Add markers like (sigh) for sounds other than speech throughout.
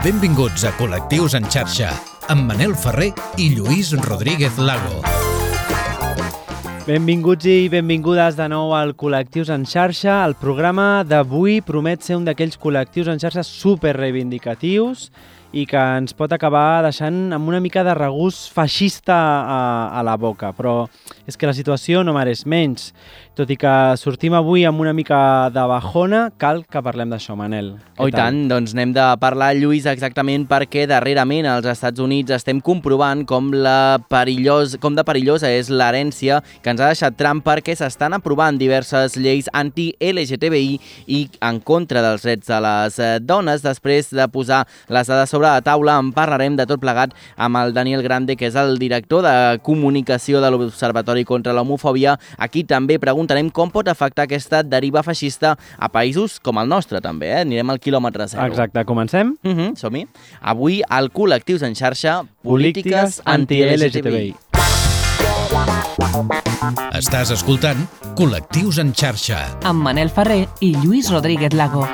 Benvinguts a Col·lectius en xarxa, amb Manel Ferrer i Lluís Rodríguez Lago. Benvinguts i benvingudes de nou al Col·lectius en xarxa. El programa d'avui promet ser un d'aquells col·lectius en xarxa super reivindicatius i que ens pot acabar deixant amb una mica de regús feixista a, a la boca, però és que la situació no mereix menys. Tot i que sortim avui amb una mica de bajona, cal que parlem d'això, Manel. Oh, i tant, doncs anem de parlar, Lluís, exactament perquè darrerament als Estats Units estem comprovant com, la perillós, com de perillosa és l'herència que ens ha deixat Trump perquè s'estan aprovant diverses lleis anti-LGTBI i en contra dels drets de les eh, dones. Després de posar les dades sobre la taula, en parlarem de tot plegat amb el Daniel Grande, que és el director de comunicació de l'Observatori contra l'Homofòbia. Aquí també preguntarem com pot afectar aquesta deriva feixista a països com el nostre, també, eh? Anirem al quilòmetre zero. Exacte, comencem? Uh -huh, Som-hi. Avui, al Col·lectius en xarxa, Polítiques anti-LGTBI. Estàs escoltant Col·lectius en xarxa. amb Manel Ferrer i Lluís Rodríguez Lago.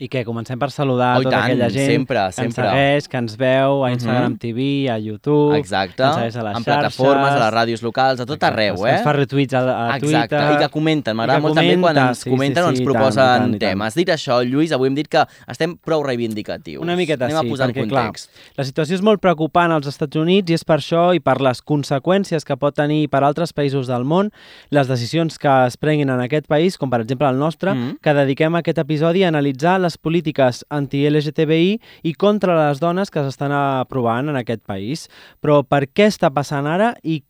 I què, comencem per saludar Oh, tota tant, aquella gent sempre, que sempre. ens segueix, que ens veu a Instagram Mhm. TV, a YouTube, Exacte. que ens segueix a les en xarxes. plataformes, a les ràdios locals, a tot arreu, Exacte, eh? Ens fa retuits a, a Exacte, Twitter. i que comenten. M'agrada que molt també quan comenta, ens sí, comenten sí, o ens sí, proposen tant, tant, temes. Dit això, Lluís, avui hem dit que estem prou reivindicatius. Una miqueta Anem sí, a posar perquè en clar, context. la situació és molt preocupant als Estats Units i és per això i per les conseqüències que pot tenir per altres països del món les decisions que es prenguin en aquest país, com per exemple el nostre, Mhm. que dediquem aquest episodi a analitzar les polítiques anti-LGTBI i contra les dones que s'estan aprovant en aquest país. Però per què està passant ara i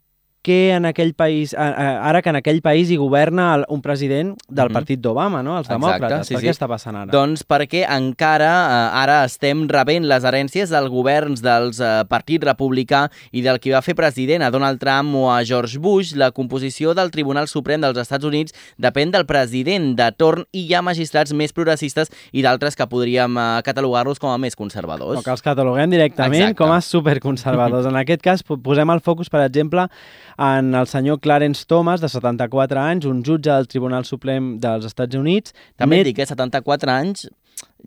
què en aquell país, ara que en aquell país hi governa un president del Mhm. partit d'Obama, no? els Exacte, demòcrates. sí, per sí. què està passant ara? Doncs perquè encara eh, ara estem rebent les herències dels governs dels eh, Partit Republicà i del qui va fer president a Donald Trump o a George Bush. La composició del Tribunal Suprem dels Estats Units depèn del president de torn i hi ha magistrats més progressistes i d'altres que podríem eh, catalogar-los com a més conservadors. O que els cataloguem directament Exacte. com a superconservadors. (laughs) En aquest cas, po- posem el focus, per exemple, en el senyor Clarence Thomas, de 74 anys, un jutge del Tribunal Suprem dels Estats Units. També et net- dic que 74 anys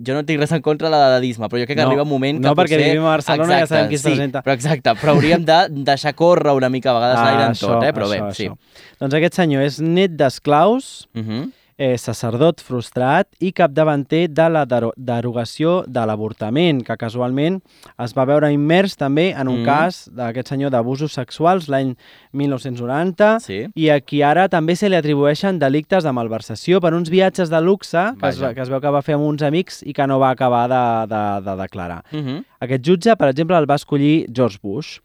jo no tinc res en contra de l'edadisme, però jo crec que No, arriba un moment que no, perquè potser... vivim a Barcelona i ja sabem qui es sí, presenta. Però exacte, però hauríem de (laughs) deixar córrer una mica a vegades l'aire en tot, eh? però bé, això, sí. això. Doncs aquest senyor és net d'esclaus, Uh -huh. Eh, sacerdot frustrat i capdavanter de la dero derogació de l'avortament, que casualment es va veure immers també en un Mm. cas d'aquest senyor d'abusos sexuals l'any 1990 Sí. i a qui ara també se li atribueixen delictes de malversació per uns viatges de luxe que es, que es veu que va fer amb uns amics i que no va acabar de, de, de declarar. Uh -huh. Aquest jutge, per exemple, el va escollir George Bush.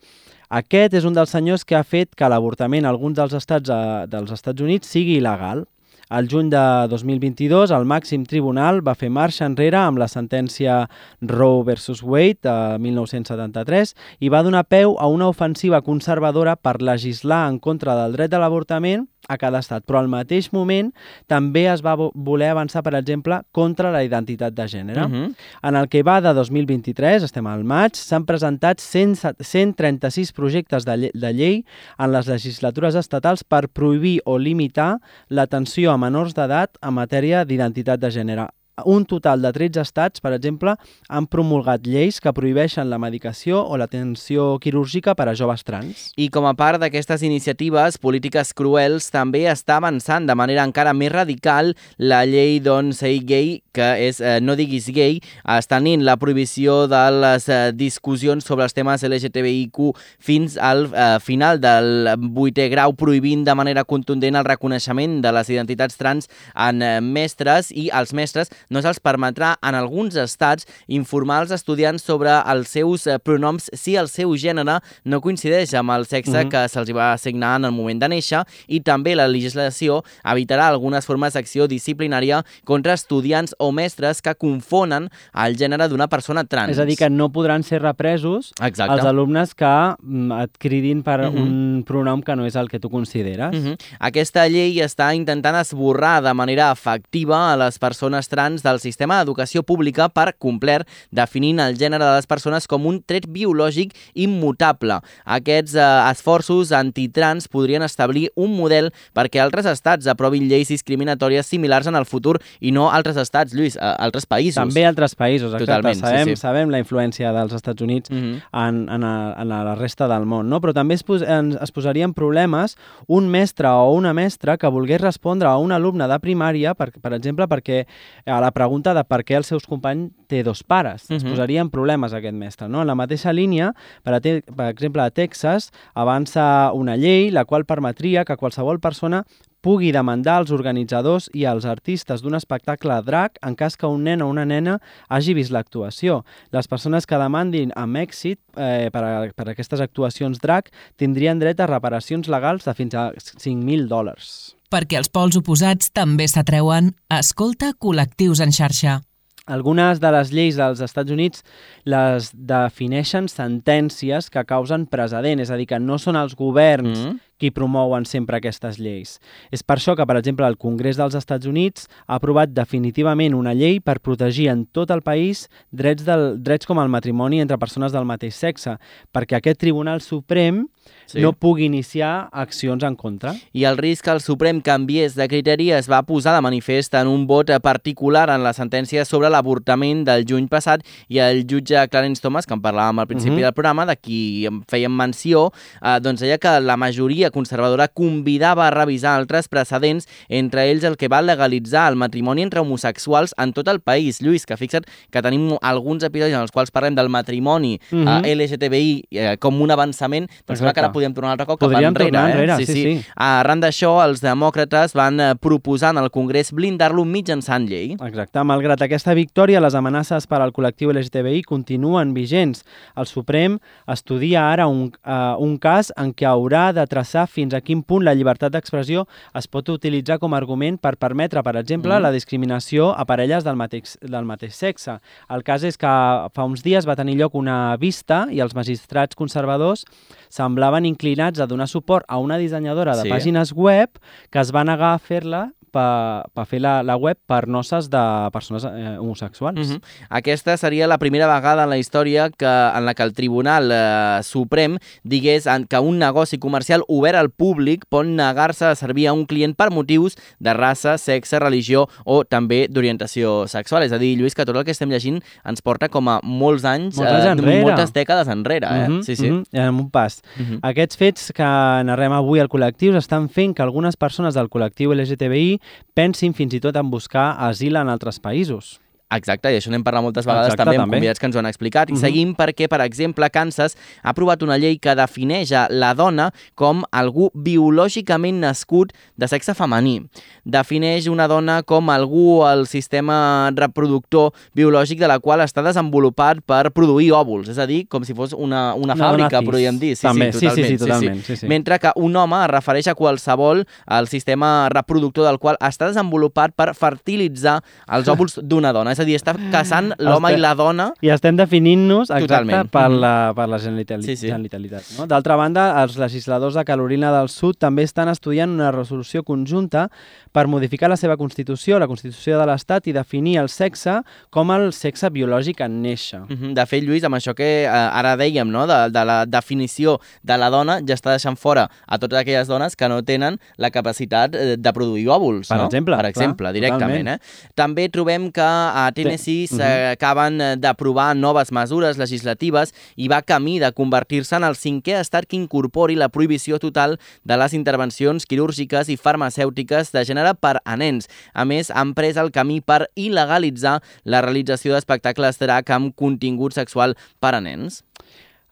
Aquest és un dels senyors que ha fet que l'avortament a alguns dels estats eh, dels Estats Units sigui il·legal. Al juny de 2022, el màxim tribunal va fer marxa enrere amb la sentència Roe versus Wade de 1973 i va donar peu a una ofensiva conservadora per legislar en contra del dret de l'avortament a cada estat, però al mateix moment també es va vo- voler avançar, per exemple, contra la identitat de gènere. Uh -huh. En el que va de 2023, estem al maig, s'han presentat 100, 136 projectes de, lle de llei en les legislatures estatals per prohibir o limitar l'atenció a menors d'edat en matèria d'identitat de gènere. Un total de 13 estats, per exemple, han promulgat lleis que prohibeixen la medicació o l'atenció quirúrgica per a joves trans. I com a part d'aquestes iniciatives, Polítiques Cruels també està avançant de manera encara més radical la llei Don't Say Gay, que és eh, No diguis gay, estenint la prohibició de les eh, discussions sobre els temes LGTBIQ fins al eh, final del vuitè grau, prohibint de manera contundent el reconeixement de les identitats trans en eh, mestres i els mestres no se'ls permetrà en alguns estats informar els estudiants sobre els seus eh, pronoms si el seu gènere no coincideix amb el sexe mm -hmm. que se'ls va assignar en el moment de néixer i també la legislació evitarà algunes formes d'acció disciplinària contra estudiants o mestres que confonen el gènere d'una persona trans. És a dir, que no podran ser represos Exacte. els alumnes que mm, et cridin per Mhm. un pronom que no és el que tu consideres. Uh -huh. Aquesta llei està intentant esborrar de manera efectiva a les persones trans mans del sistema d'educació pública per complet, definint el gènere de les persones com un tret biològic immutable. Aquests eh, esforços antitrans podrien establir un model perquè altres estats aprovin lleis discriminatòries similars en el futur i no altres estats, Lluís, a altres països. També altres països, exacte. Totalment, sí, sabem, sí. sabem la influència dels Estats Units Mhm. en, en, a, en la resta del món, no? però també es, pos, en, es posaria en problemes un mestre o una mestra que volgués respondre a un alumne de primària, per, per exemple, perquè a la pregunta de per què el seus companys té dos pares. Es Mhm. posaria en problemes aquest mestre. No? En la mateixa línia, per, a te, per exemple, a Texas avança una llei la qual permetria que qualsevol persona pugui demandar als organitzadors i als artistes d'un espectacle drag en cas que un nen o una nena hagi vist l'actuació. Les persones que demandin amb èxit eh, per, a, per a aquestes actuacions drag tindrien dret a reparacions legals de fins a 5.000 dòlars. Perquè els pols oposats també s'atreuen, escolta col·lectius en xarxa. Algunes de les lleis dels Estats Units les defineixen sentències que causen precedent, és a dir, que no són els governs Mhm. Qui promouen sempre aquestes lleis. És per això que, per exemple, el Congrés dels Estats Units ha aprovat definitivament una llei per protegir en tot el país drets, del, drets com el matrimoni entre persones del mateix sexe, perquè aquest Tribunal Suprem Sí. no pugui iniciar accions en contra. I el risc que el Suprem canviés de criteri es va posar de manifest en un vot particular en la sentència sobre l'avortament del juny passat i el jutge Clarence Thomas, que en parlàvem al principi Mhm. del programa, de qui fèiem menció, eh, doncs deia que la majoria conservadora convidava a revisar altres precedents, entre ells el que va legalitzar el matrimoni entre homosexuals en tot el país. Lluís, que fixa't que tenim alguns episodis en els quals parlem del matrimoni Mhm. eh, LGTBI eh, com un avançament, doncs sembla que ara podíem tornar un altre cop cap Podríem enrere. tornar eh? enrere, sí, sí. Arran d'això, els demòcrates van eh, proposar en el Congrés blindar-lo mitjançant llei. Exacte. Malgrat aquesta victòria, les amenaces per al col·lectiu LGTBI continuen vigents. El Suprem estudia ara un, uh, un cas en què haurà de traçar fins a quin punt la llibertat d'expressió es pot utilitzar com a argument per permetre, per exemple, mm. la discriminació a parelles del mateix, del mateix sexe. El cas és que fa uns dies va tenir lloc una vista i els magistrats conservadors semblaven inclinats a donar suport a una dissenyadora de Sí. pàgines web que es va negar a fer-la per, per fer la, la web per noces de persones eh, homosexuals. Mhm. Aquesta seria la primera vegada en la història que, en la que el Tribunal eh, Suprem digués en, que un negoci comercial obert al públic pot negar-se a servir a un client per motius de raça, sexe, religió o també d'orientació sexual. És a dir, Lluís, que tot el que estem llegint ens porta com a molts anys, Molts anys eh, enrere. moltes dècades enrere. Eh? Mhm, sí, sí. mhm, en un pas. Mhm. Aquests fets que narrem avui al col·lectiu estan fent que algunes persones del col·lectiu LGTBI pensin fins i tot en buscar asil en altres països. Exacte, i això n'hem parlat moltes vegades Exacte, també amb també. convidats que ens ho han explicat. I Mhm. seguim perquè, per exemple, Kansas ha aprovat una llei que defineix a la dona com algú biològicament nascut de sexe femení. Defineix una dona com algú al sistema reproductor biològic de la qual està desenvolupat per produir òvuls, és a dir, com si fos una, una, Una fàbrica, podríem dir. Sí, També, sí, sí, sí, totalment. sí, totalment, sí, sí. Mentre que un home es refereix a qualsevol al sistema reproductor del qual està desenvolupat per fertilitzar els (laughs) òvuls d'una dona. És a dir, està casant l'home i la dona I estem definint-nos exacte Totalment. per Mhm. la, per la genitali Sí, sí. genitalitat. No? D'altra banda, els legisladors de Carolina del Sud també estan estudiant una resolució conjunta per modificar la seva Constitució, la Constitució de l'Estat, i definir el sexe com el sexe biològic en néixer. Mhm. De fet, Lluís, amb això que eh, ara dèiem, no? de, de la definició de la dona, ja està deixant fora a totes aquelles dones que no tenen la capacitat eh, de produir òvuls. Per no? exemple, Per clar, exemple, directament. totalment. Eh? També trobem que a Tennessee Mhm. eh, acaben eh, d'aprovar noves mesures legislatives i va camí de convertir-se en el cinquè estat que incorpori la prohibició total de les intervencions quirúrgiques i farmacèutiques de gènere per a nens. A més, han pres el camí per il·legalitzar la realització d'espectacles drag amb contingut sexual per a nens.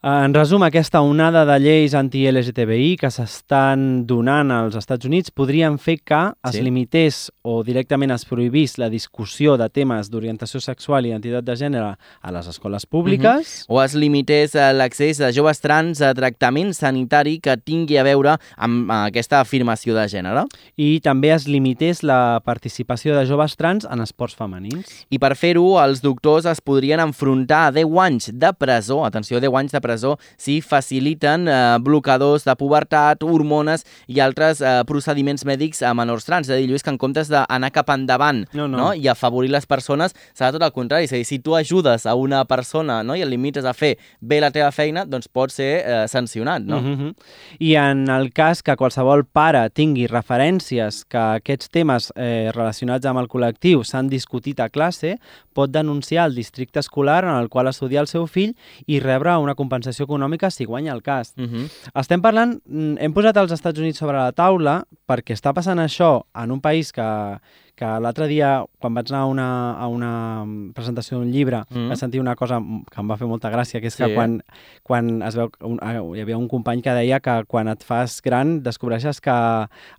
En resum, aquesta onada de lleis anti-LGTBI que s'estan donant als Estats Units podrien fer que es Sí. limités o directament es prohibís la discussió de temes d'orientació sexual i identitat de gènere a les escoles públiques. O es limités eh, l'accés de joves trans a tractament sanitari que tingui a veure amb eh, aquesta afirmació de gènere. i també es limités la participació de joves trans en esports femenins. I per fer-ho, els doctors es podrien enfrontar a 10 anys de presó, atenció, 10 anys de presó presó si faciliten eh, blocadors de pubertat, hormones i altres eh, procediments mèdics a menors trans. És a dir, Lluís, que en comptes d'anar cap endavant No, no. no? i afavorir les persones, serà tot el contrari. És a dir, si tu ajudes a una persona no? i el limites a fer bé la teva feina, doncs pot ser eh, sancionat, no? Mm -hmm. I en el cas que qualsevol pare tingui referències que aquests temes eh, relacionats amb el col·lectiu s'han discutit a classe, pot denunciar el districte escolar en el qual estudia el seu fill i rebre una compensació econòmica si guanya el cas. Mm -hmm. Estem parlant, mm, hem posat els Estats Units sobre la taula perquè està passant això en un país que, que l'altre dia, quan vaig anar a una, a una presentació d'un llibre, Mm. mm. vaig sentir una cosa que em va fer molta gràcia, que és que Sí. quan, quan es veu... Un, ah, hi havia un company que deia que quan et fas gran descobreixes que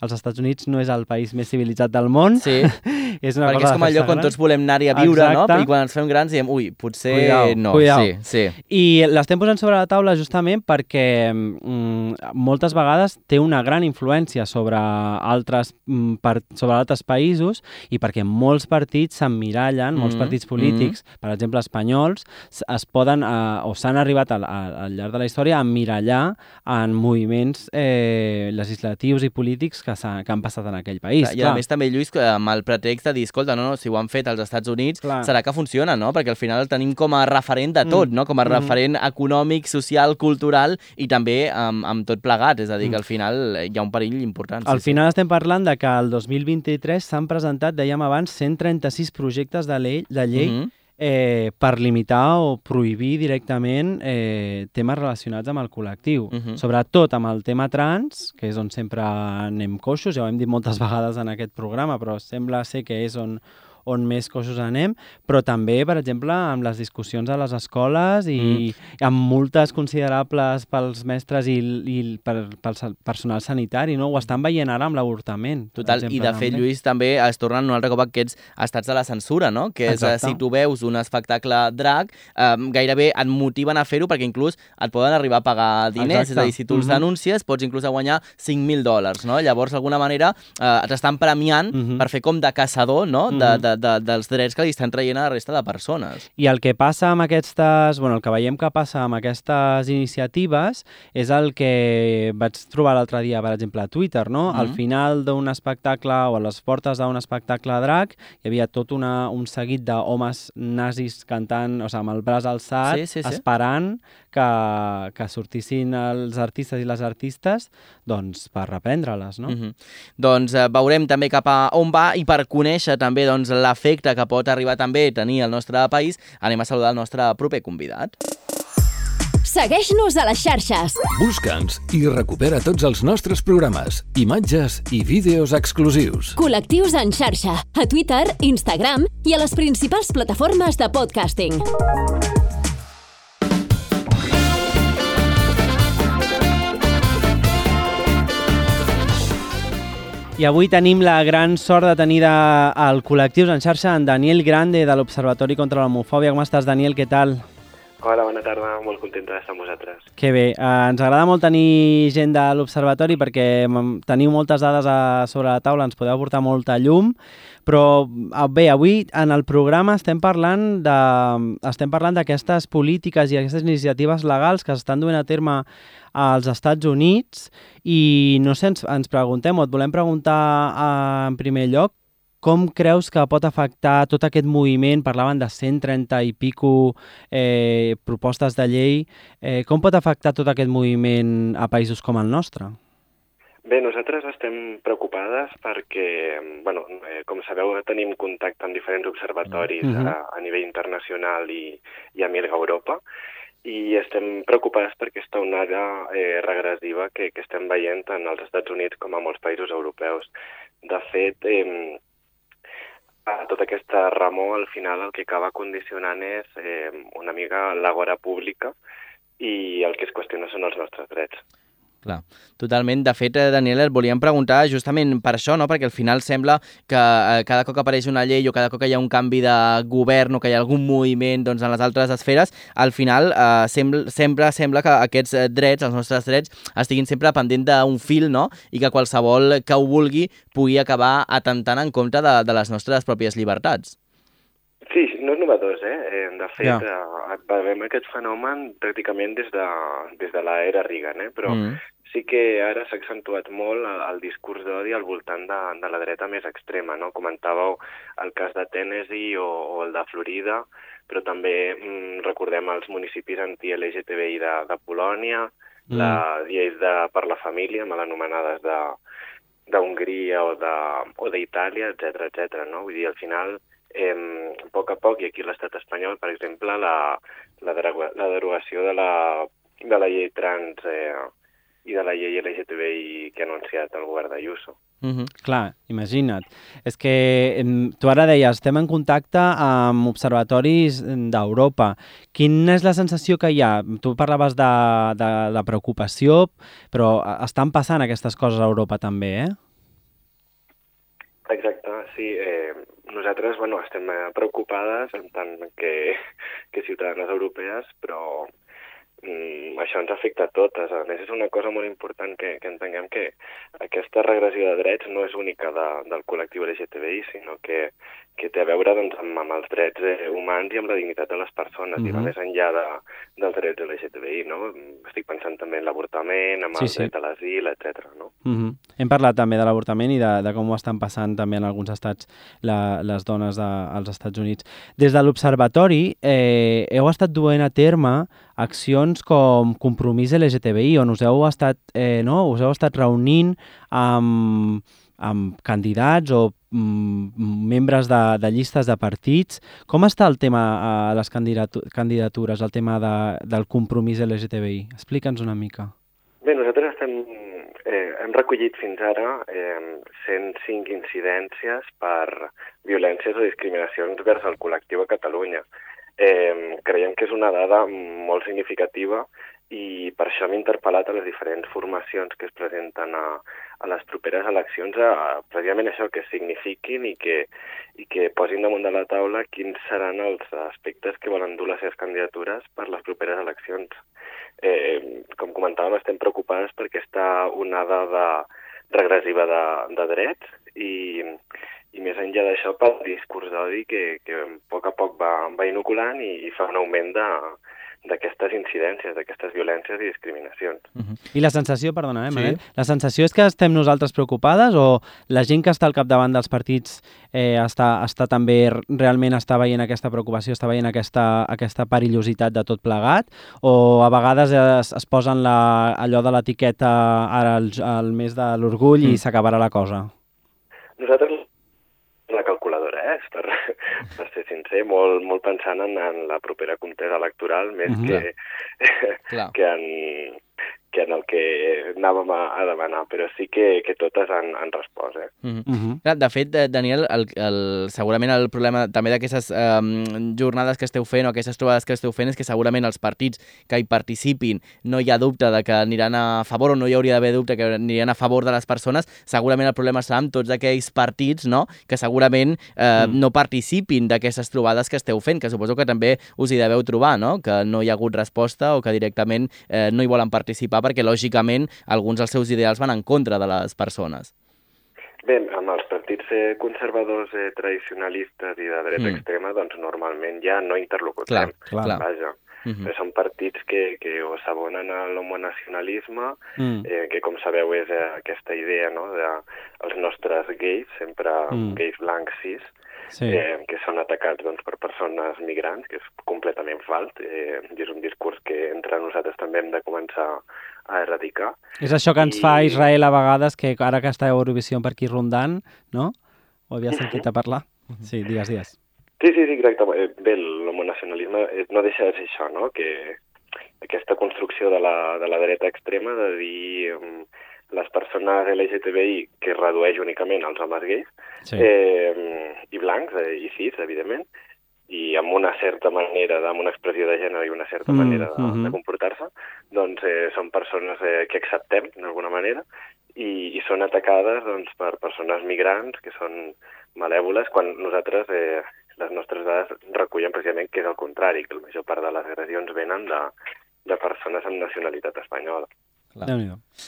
els Estats Units no és el país més civilitzat del món. Sí, (laughs) és una perquè cosa és com allò quan tots volem anar-hi a viure, Exacte. no? I quan ens fem grans diem, ui, potser Cuidao, no. cuidao. Sí, sí. I l'estem posant sobre la taula justament perquè mm, moltes vegades té una gran influència sobre altres, mm, per, sobre altres països i perquè molts partits s'emmirallen, molts Mhm, partits polítics, per exemple espanyols, es poden eh, o s'han arribat al, al, al llarg de la història a emmirallar en moviments eh, legislatius i polítics que, s'ha- que han passat en aquell país. Clar, I a més també, Lluís, amb el pretext de dir, escolta, no, no, si ho han fet als Estats Units, Clar. serà que funciona, no? Perquè al final el tenim com a referent de tot, Mm. no? Com a Mm. referent econòmic, social, cultural i també amb, amb tot plegat. És a dir, Mm. que al final hi ha un perill important. Al sí, final estem parlant de que el 2023 s'han presentat, dèiem abans, 136 projectes de llei, de llei Mhm. eh, per limitar o prohibir directament eh, temes relacionats amb el col·lectiu. Mhm. Sobretot amb el tema trans, que és on sempre anem coixos, ja ho hem dit moltes (laughs) vegades en aquest programa, però sembla ser que és on, on més coixos anem, però també, per exemple, amb les discussions a les escoles i Mm. amb multes considerables pels mestres i, i pel sa- personal sanitari, no? Ho estan veient ara amb l'avortament. Total, i exemple, de fet, també. Lluís, també es tornen un altre cop aquests estats de la censura, no? Que és, eh, Exacte. si tu veus un espectacle drag, eh, gairebé et motiven a fer-ho perquè inclús et poden arribar a pagar diners. Exacte. És a dir, si tu els Mhm. denuncies, pots inclús a guanyar 5.000 dòlars, no? Llavors, d'alguna manera, eh, t'estan premiant Mhm. per fer com de caçador, no? De, Mhm. de, de, dels drets que li estan traient a la resta de persones. I el que passa amb aquestes... Bueno, el que veiem que passa amb aquestes iniciatives és el que vaig trobar l'altre dia, per exemple, a Twitter, no? Mhm. Al final d'un espectacle o a les portes d'un espectacle drag hi havia tot una, un seguit d'homes nazis cantant, o sigui, amb el braç alçat, Sí, sí, sí. esperant que, que sortissin els artistes i les artistes doncs, per reprendre-les, no? Mm -hmm. Doncs eh, veurem també cap a on va i per conèixer també doncs, l'efecte que pot arribar també a tenir el nostre país, anem a saludar el nostre proper convidat. Segueix-nos a les xarxes. Busca'ns i recupera tots els nostres programes, imatges i vídeos exclusius. Col·lectius en xarxa, a Twitter, Instagram i a les principals plataformes de podcasting. I avui tenim la gran sort de tenir de, al Col·lectius en xarxa en Daniel Grande de l'Observatori contra l'Homofòbia. Com estàs, Daniel? Què tal? Hola, bona tarda, molt contenta d'estar amb vosaltres. Que bé, eh, ens agrada molt tenir gent de l'Observatori perquè mm, teniu moltes dades a, sobre la taula, ens podeu aportar molta llum, però eh, bé, avui en el programa estem parlant de estem parlant d'aquestes polítiques i aquestes iniciatives legals que s'estan duent a terme als Estats Units i no sé, ens, ens preguntem o et volem preguntar eh, en primer lloc com creus que pot afectar tot aquest moviment? Parlaven de 130 i pico eh, propostes de llei. Eh, com pot afectar tot aquest moviment a països com el nostre? Bé, nosaltres estem preocupades perquè, bueno, eh, com sabeu, tenim contacte amb diferents observatoris Mhm. a, a nivell internacional i, i a Milga Europa, i estem preocupades per aquesta onada eh, regressiva que, que estem veient tant als Estats Units com a molts països europeus. De fet, eh, tota aquesta remor, al final el que acaba condicionant és eh, una mica l'agora pública i el que es qüestiona són els nostres drets. Clar, totalment. De fet, eh, Daniel, et volíem preguntar justament per això, no? perquè al final sembla que eh, cada cop que apareix una llei o cada cop que hi ha un canvi de govern o que hi ha algun moviment doncs, en les altres esferes, al final eh, sembla, sempre sembla que aquests eh, drets, els nostres drets, estiguin sempre pendent d'un fil no? i que qualsevol que ho vulgui pugui acabar atentant en compte de, de les nostres pròpies llibertats. Sí, no és novedós, eh? De fet, ja. eh, veiem aquest fenomen pràcticament des de, des de l'era Reagan, eh? però Mm. Sí que ara s'ha accentuat molt el, el discurs d'odi al voltant de, de la dreta més extrema. No? Comentàveu el cas de Tennessee o, o el de Florida, però també mm, recordem els municipis anti-LGTBI de, de Polònia, Mm. les lleis de, per la família, mal anomenades de d'Hongria o d'Itàlia, etc etc. no? Vull dir, al final, eh, a poc a poc, i aquí l'estat espanyol, per exemple, la, la, la derogació de la, de la llei trans eh, i de la llei LGTBI que ha anunciat el govern d'Ayuso. Mhm. Clar, imagina't. És que tu ara deies, estem en contacte amb observatoris d'Europa. Quina és la sensació que hi ha? Tu parlaves de, de la preocupació, però estan passant aquestes coses a Europa també, eh? Exacte, sí. Eh, nosaltres bueno, estem eh, preocupades en tant que, que ciutadanes europees, però mm, això ens afecta a totes. A més, és una cosa molt important que, que entenguem que aquesta regressió de drets no és única de, del col·lectiu LGTBI, sinó que, que té a veure doncs, amb, amb els drets eh, humans i amb la dignitat de les persones, i va Mhm. més enllà de, dels drets LGTBI. No? Estic pensant també en l'avortament, amb Sí, el sí. dret a l'asil, etc. No? Mm Hem parlat també de l'avortament i de, de com ho estan passant també en alguns estats la, les dones de, als Estats Units. Des de l'Observatori eh, heu estat duent a terme accions com Compromís LGTBI, on us heu estat, eh, no? us heu estat reunint amb, amb candidats o membres de, de llistes de partits. Com està el tema a les candidatu candidatures, el tema de, del compromís LGTBI? Explica'ns una mica. Bé, nosaltres estem, eh, hem recollit fins ara eh, 105 incidències per violències o discriminacions vers el col·lectiu a Catalunya. Eh, creiem que és una dada molt significativa i per això hem interpel·lat a les diferents formacions que es presenten a, a les properes eleccions a, a precisament això, que signifiquin i que, i que posin damunt de la taula quins seran els aspectes que volen dur les seves candidatures per les properes eleccions. Eh, com comentàvem, estem preocupades per aquesta onada de, regressiva de, de drets i, i més enllà d'això pel discurs d'odi que, que a poc a poc va, va inoculant i, i fa un augment de d'aquestes incidències, d'aquestes violències i discriminacions. I la sensació, perdona, eh, Sí. Manel? La sensació és que estem nosaltres preocupades o la gent que està al capdavant dels partits eh, està, està també realment està veient aquesta preocupació, està veient aquesta, aquesta perillositat de tot plegat o a vegades es, es posen la, allò de l'etiqueta ara al, al mes de l'orgull mm. i s'acabarà la cosa? Nosaltres la calculadora, eh? per, (laughs) per ser sincer, molt, molt pensant en, en la propera contesa electoral més Mhm. que, Clar. (laughs) que, en, que en el que anàvem a, a demanar, però sí que, que totes han, han respost. Eh? -huh. Clar, de fet, eh, Daniel, el, el, segurament el problema també d'aquestes eh, jornades que esteu fent o aquestes trobades que esteu fent és que segurament els partits que hi participin no hi ha dubte de que aniran a favor o no hi hauria d'haver dubte que aniran a favor de les persones, segurament el problema serà amb tots aquells partits no? que segurament eh, Mm. no participin d'aquestes trobades que esteu fent, que suposo que també us hi deveu trobar, no? que no hi ha hagut resposta o que directament eh, no hi volen participar perquè, lògicament, alguns dels seus ideals van en contra de les persones. Bé, amb els partits eh, conservadors eh, tradicionalistes i de dreta Mm. extrema, doncs normalment ja no interlocutem. Clar, clar. clar. Vaja. Mm. Són partits que, que o s'abonen a l'homonacionalisme, Mm. eh, que com sabeu és eh, aquesta idea no, de els nostres gais, sempre Mm. mm. gais blancs cis, Sí. eh, que són atacats doncs, per persones migrants, que és completament fals, eh, i és un discurs que entre nosaltres també hem de començar a erradicar. És això que ens I- fa Israel a vegades, que ara que està a Eurovisió per aquí rondant, no? Ho havies sentit a parlar? Sí, digues, digues. Sí, sí, sí, exacte. Eh, Bé, l'homonacionalisme eh, no deixa de ser això, no? Que aquesta construcció de la, de la dreta extrema de dir um, les persones LGTBI que redueix únicament als homes gais Sí. eh, i blancs eh, i cis, evidentment, i amb una certa manera, amb una expressió de gènere i una certa Mm, manera de, mhm. de comportar-se, doncs eh, són persones eh, que acceptem d'alguna manera i, i són atacades doncs, per persones migrants que són malèvoles quan nosaltres eh, les nostres dades recullen precisament que és el contrari, que la major part de les agressions venen de, de persones amb nacionalitat espanyola. Clar.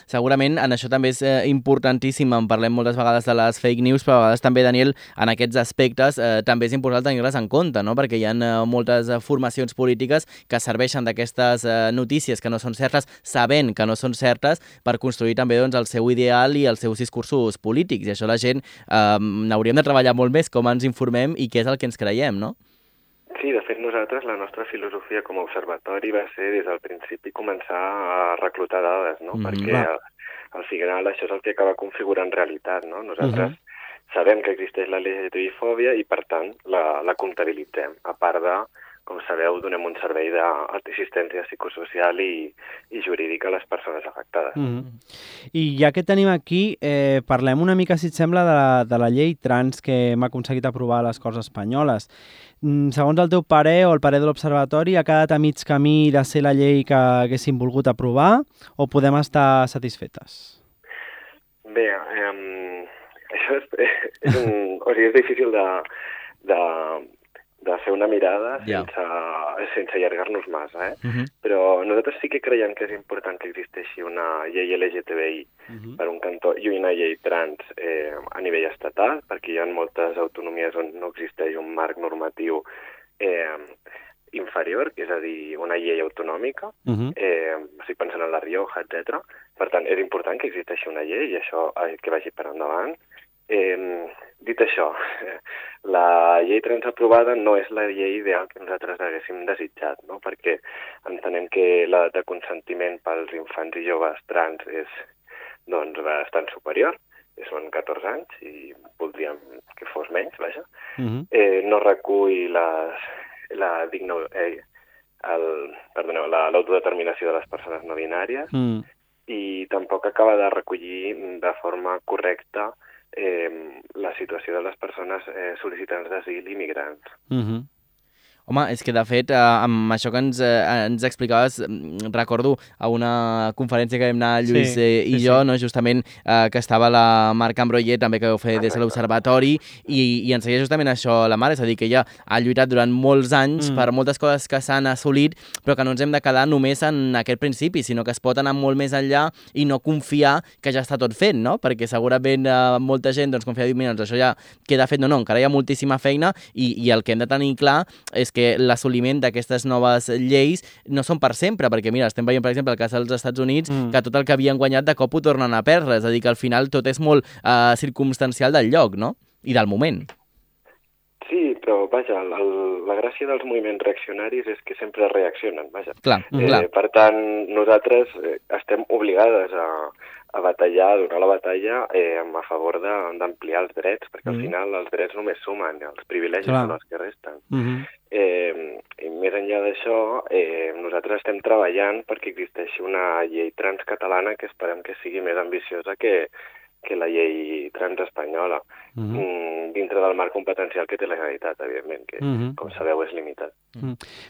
Segurament en això també és eh, importantíssim, en parlem moltes vegades de les fake news, però a vegades també, Daniel, en aquests aspectes eh, també és important tenir-les en compte, no? perquè hi ha eh, moltes eh, formacions polítiques que serveixen d'aquestes eh, notícies que no són certes, sabent que no són certes, per construir també doncs, el seu ideal i els seus discursos polítics. I això la gent eh, n'hauríem de treballar molt més, com ens informem i què és el que ens creiem, no? Sí, de fet nosaltres la nostra filosofia com a observatori va ser des del principi començar a reclutar dades, no? Mhm, Perquè al, al final això és el que acaba configurant realitat, no? Nosaltres sabem que existeix la LGTBI-fòbia i per tant la, la comptabilitzem, a part de, com sabeu, donem un servei d'assistència psicosocial i, i jurídica a les persones afectades. Mm -hmm. I ja que tenim aquí, eh, parlem una mica, si et sembla, de la, de la llei trans que hem aconseguit aprovar a les Corts Espanyoles. Mm, segons el teu parer o el parer de l'Observatori, ha quedat a mig camí de ser la llei que haguéssim volgut aprovar o podem estar satisfetes? Bé, eh, (laughs) això és, és, un, o sigui, és difícil de, de, de fer una mirada Ja. sense, sense allargar-nos massa, eh? Uh -huh. Però nosaltres sí que creiem que és important que existeixi una llei LGTBI per un cantó i una llei trans eh, a nivell estatal, perquè hi ha moltes autonomies on no existeix un marc normatiu eh, inferior, que és a dir, una llei autonòmica, Uh -huh. eh, estic pensant en la Rioja, etc. Per tant, és important que existeixi una llei i això eh, que vagi per endavant. Eh, dit això, (laughs) la llei trans aprovada no és la llei ideal que nosaltres haguéssim desitjat, no? perquè entenem que l'edat de consentiment pels infants i joves trans és doncs, bastant superior, són 14 anys i voldríem que fos menys, vaja. Uh -huh. Eh, no recull les, la digno, eh, el, perdoneu, la- l'autodeterminació de les persones no binàries Mm. i tampoc acaba de recollir de forma correcta eh, la situació de les persones eh, sol·licitants d'asil i migrants. Uh -huh. Home, és que de fet, eh, amb això que ens, eh, ens explicaves, mm, recordo a una conferència que vam anar Lluís Sí, eh, i sí, jo, sí. no? justament eh, que estava la Marc Ambroyer, també que ho feia des de l'Observatori, i, i ens seguia justament això la mare, és a dir, que ella ha lluitat durant molts anys Mm. per moltes coses que s'han assolit, però que no ens hem de quedar només en aquest principi, sinó que es pot anar molt més enllà i no confiar que ja està tot fet, no? Perquè segurament eh, molta gent doncs, confia i diu, mira, doncs això ja queda fet. No, no, encara hi ha moltíssima feina i, i el que hem de tenir clar és que l'assoliment d'aquestes noves lleis no són per sempre, perquè mira, estem veient, per exemple, el cas dels Estats Units, Mm. que tot el que havien guanyat de cop ho tornen a perdre, és a dir, que al final tot és molt eh, circumstancial del lloc, no? I del moment. Sí, però vaja, el, el, la gràcia dels moviments reaccionaris és que sempre reaccionen, vaja. Clar, Mm. clar. Eh, per tant, nosaltres eh, estem obligades a, a batallar, a donar la batalla eh, a favor de- d'ampliar els drets, perquè al Mm. final els drets només sumen, els privilegis Clar. són els que resten. Uh -huh. Eh, I més enllà d'això, eh, nosaltres estem treballant perquè existeixi una llei trans catalana que esperem que sigui més ambiciosa que, que la llei trans espanyola, Uh -huh. mm, dintre del marc competencial que té la Generalitat, evidentment, que, Mhm. com sabeu, és limitat.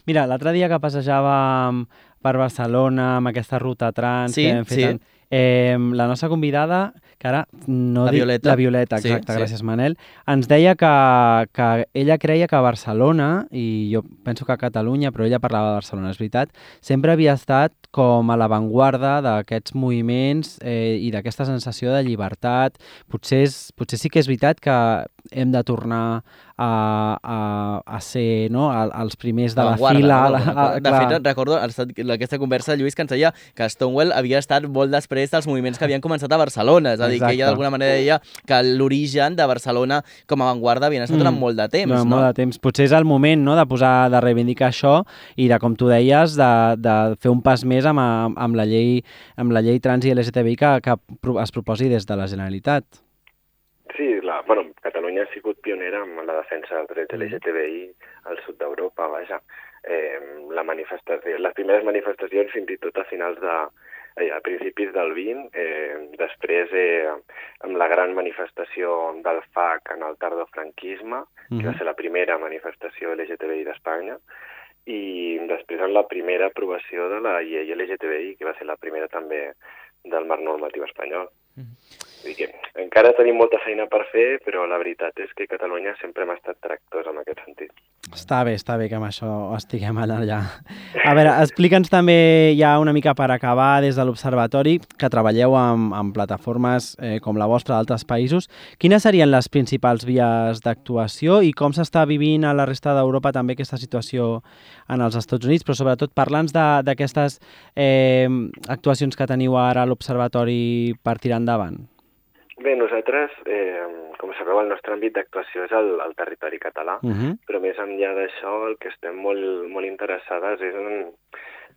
Mira, l'altre dia que passejàvem per Barcelona amb aquesta ruta trans Sí, que hem fet, sí. en- eh, la nostra convidada, que ara no La dic- Violeta. la Violeta, Sí, exacte, sí. gràcies Manel, ens deia que, que ella creia que Barcelona, i jo penso que a Catalunya, però ella parlava de Barcelona, és veritat, sempre havia estat com a l'avantguarda d'aquests moviments eh, i d'aquesta sensació de llibertat. Potser, és, potser sí que és veritat que hem de tornar a, a, a ser no, el- els primers de la Avantguarda, fila. no? a la- a- de clar. fet, recordo aquesta conversa de Lluís que ens deia que Stonewall havia estat molt després dels moviments que havien començat a Barcelona. És a dir, que Exacte. ella d'alguna manera deia que l'origen de Barcelona com a avantguarda havien estat durant Mm. molt de temps, Durant no? molt de temps. Potser és el moment no, de posar de reivindicar això i de, com tu deies, de, de fer un pas més amb, amb, la, llei, amb la llei trans i LGTBI que, que es proposi des de la Generalitat. Sí, la, bueno, Catalunya ha sigut pionera en la defensa dels drets LGTBI al sud d'Europa, vaja. Eh, la manifestació, les primeres manifestacions fins i tot a finals de, eh, a principis del 20, eh, després eh, amb la gran manifestació del FAC en el tardofranquisme, que va Mhm. ser la primera manifestació LGTBI d'Espanya, i després amb la primera aprovació de la llei LGTBI, que va ser la primera també del marc normatiu espanyol. Dir que encara tenim molta feina per fer, però la veritat és que Catalunya sempre hem estat tractors en aquest sentit. Està bé, està bé que amb això estiguem allà. A veure, explica'ns també ja una mica per acabar des de l'Observatori que treballeu amb, amb plataformes eh, com la vostra d'altres països. Quines serien les principals vies d'actuació i com s'està vivint a la resta d'Europa també aquesta situació en els Estats Units, però sobretot parla'ns d'aquestes eh, actuacions que teniu ara a l'Observatori per tirar endavant. Bé, nosaltres, eh, com sabeu, el nostre àmbit d'actuació és el, el territori català, Uh -huh. però més enllà d'això el que estem molt, molt interessades és en,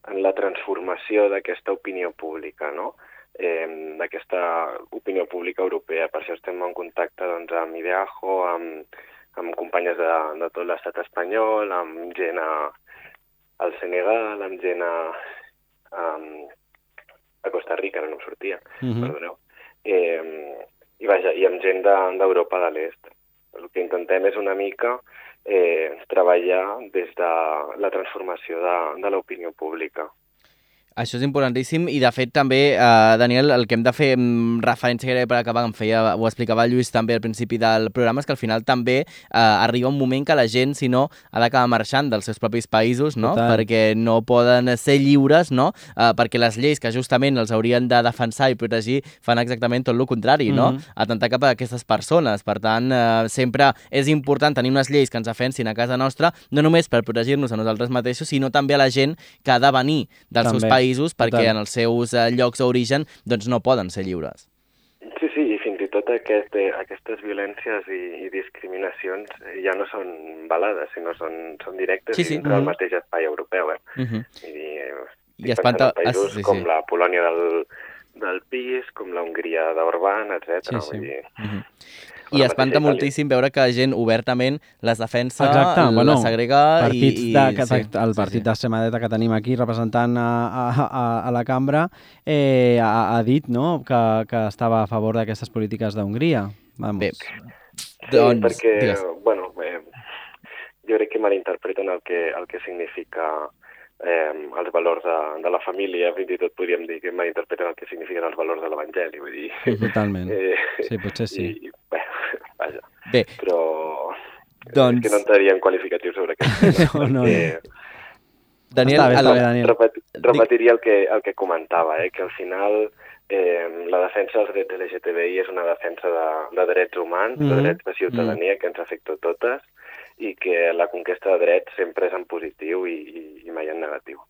en la transformació d'aquesta opinió pública, no? eh, d'aquesta opinió pública europea. Per això estem en contacte doncs, amb Ideajo, amb, amb companyes de, de tot l'estat espanyol, amb gent a, al Senegal, amb gent a, a, a Costa Rica, no em sortia, Uh -huh. perdoneu. Eh, I vaja, i amb gent de- d'Europa de, de l'Est. El que intentem és una mica eh, treballar des de la transformació de, de l'opinió pública. Això és importantíssim i, de fet, també, eh, Daniel, el que hem de fer amb referència gairebé per acabar, em feia, ho explicava Lluís també al principi del programa, és que al final també eh, arriba un moment que la gent, si no, ha d'acabar marxant dels seus propis països, no? Total. Perquè no poden ser lliures, no? Eh, perquè les lleis que justament els haurien de defensar i protegir fan exactament tot el contrari, no? Mhm. Atentar cap a aquestes persones. Per tant, eh, sempre és important tenir unes lleis que ens defensin a casa nostra, no només per protegir-nos a nosaltres mateixos, sinó també a la gent que ha de venir dels seus També, països perquè total. en els seus eh, llocs d'origen doncs no poden ser lliures. Sí, sí, i fins i tot aquest, eh, aquestes violències i, i discriminacions eh, ja no són balades, sinó són, són directes Sí, i sí. dintre del Mhm. mateix espai europeu. Eh? Uh -huh. Vull dir, eh, I espanta- països es- sí, com sí. la Polònia del, del PIS, com la Hongria d'Orbán, etc. Sí, sí. Vull dir, Uh -huh. I la espanta moltíssim veure que gent obertament les defensa, Exacte, la bueno, segrega partits i... i de, que, sí, el partit sí, d'extrema dreta que tenim aquí representant a, a, a, a la cambra eh, ha, ha dit no, que, que estava a favor d'aquestes polítiques d'Hongria. Vamos. Bé, Sí, doncs, perquè, digues. bueno, eh, jo crec que malinterpreten el que, el que significa eh, els valors de, de la família, fins i tot podríem dir que malinterpreten el que signifiquen els valors de l'Evangeli, vull dir... Totalment. (laughs) Eh, Sí, potser sí. I, bé, (laughs) vaja, Bé, però... Doncs- És que no entraria en qualificatius sobre aquest (laughs) tema. No, no, perquè, Daniel, Està bé, està bé, Daniel. Repet, repetiria el que, el que comentava, eh, que al final eh, la defensa dels drets LGTBI és una defensa de, de drets humans, Mhm. de drets de ciutadania que ens afecta a totes i que la conquesta de drets sempre és en positiu i, i, i mai en negatiu.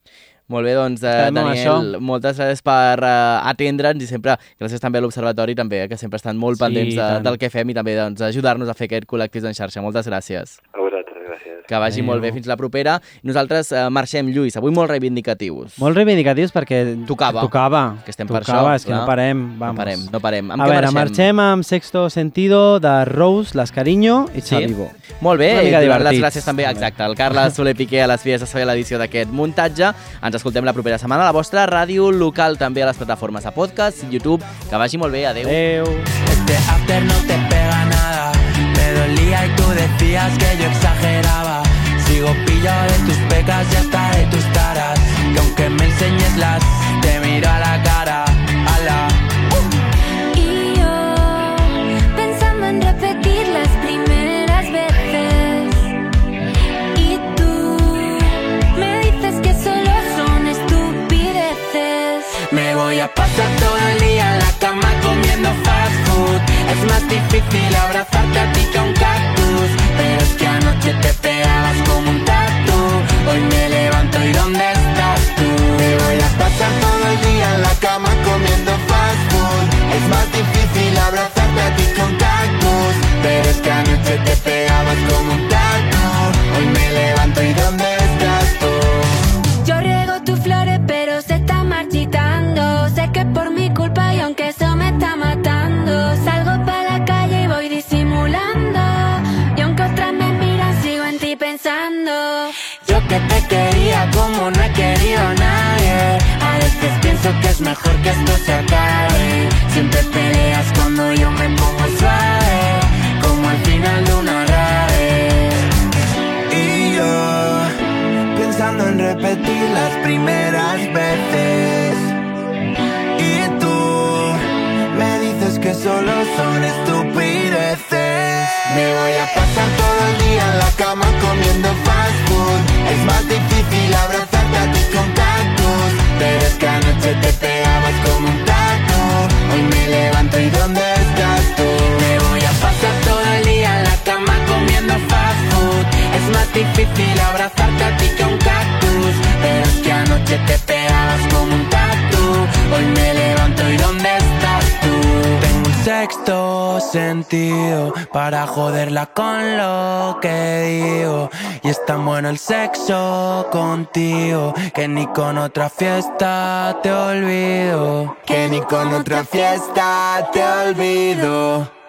Molt bé, doncs, eh, Daniel, això. moltes gràcies per eh, atendre'ns i sempre, gràcies també a l'Observatori, també, eh, que sempre estan molt Sí, pendents de, tant. del que fem i també doncs, ajudar-nos a fer aquest col·lectiu en xarxa. Moltes gràcies. A. Que vagi Adéu. molt bé fins la propera. Nosaltres eh, marxem, Lluís, avui molt reivindicatius. Molt reivindicatius perquè Tocava. tocava, Que estem per tocava, això, és que no parem. No Vamos. parem, no parem. Amb a veure, marxem amb Sexto Sentido de Rose, Las Cariño i Sí? Xavivo. Molt bé, Una i mica donant les gràcies també, exacte, al Carles Soler Piqué a les vies de a l'edició d'aquest muntatge. Ens escoltem la propera setmana a la vostra ràdio local, també a les plataformes de podcast, YouTube. Que vagi molt bé, adeu. Adéu. Este after no te pega nada. Y tú decías que yo exageraba. Sigo pillado de tus pecas y hasta de tus taras. Que aunque me enseñes las, te miro a la cara. Ala. Y yo pensando en repetir las primeras veces. Y tú me dices que solo son estupideces. Me voy a pasar todo el día en la cama comiendo fast food. Es más difícil abrazarte a ti que a un cactus. Pero es que mejor que esto se acabe Siempre peleas cuando yo me pongo suave Como al final de una rave Y yo pensando en repetir las primeras veces Y tú me dices que solo son estupideces. Me voy a pasar todo el día en la cama comiendo fast food. Es más difícil abrazarte a ti con. Pero es que anoche te pegabas como un tatu. Hoy me levanto y ¿dónde estás tú? Me voy a pasar todo el día en la cama comiendo fast food. Es más difícil abrazarte a ti que un cactus. Pero es que anoche te pegabas como un tatu. Hoy me levanto sexto sentido para joderla con lo que digo. Y es tan bueno el sexo contigo que ni con otra fiesta te olvido. Que ni con otra fiesta te olvido.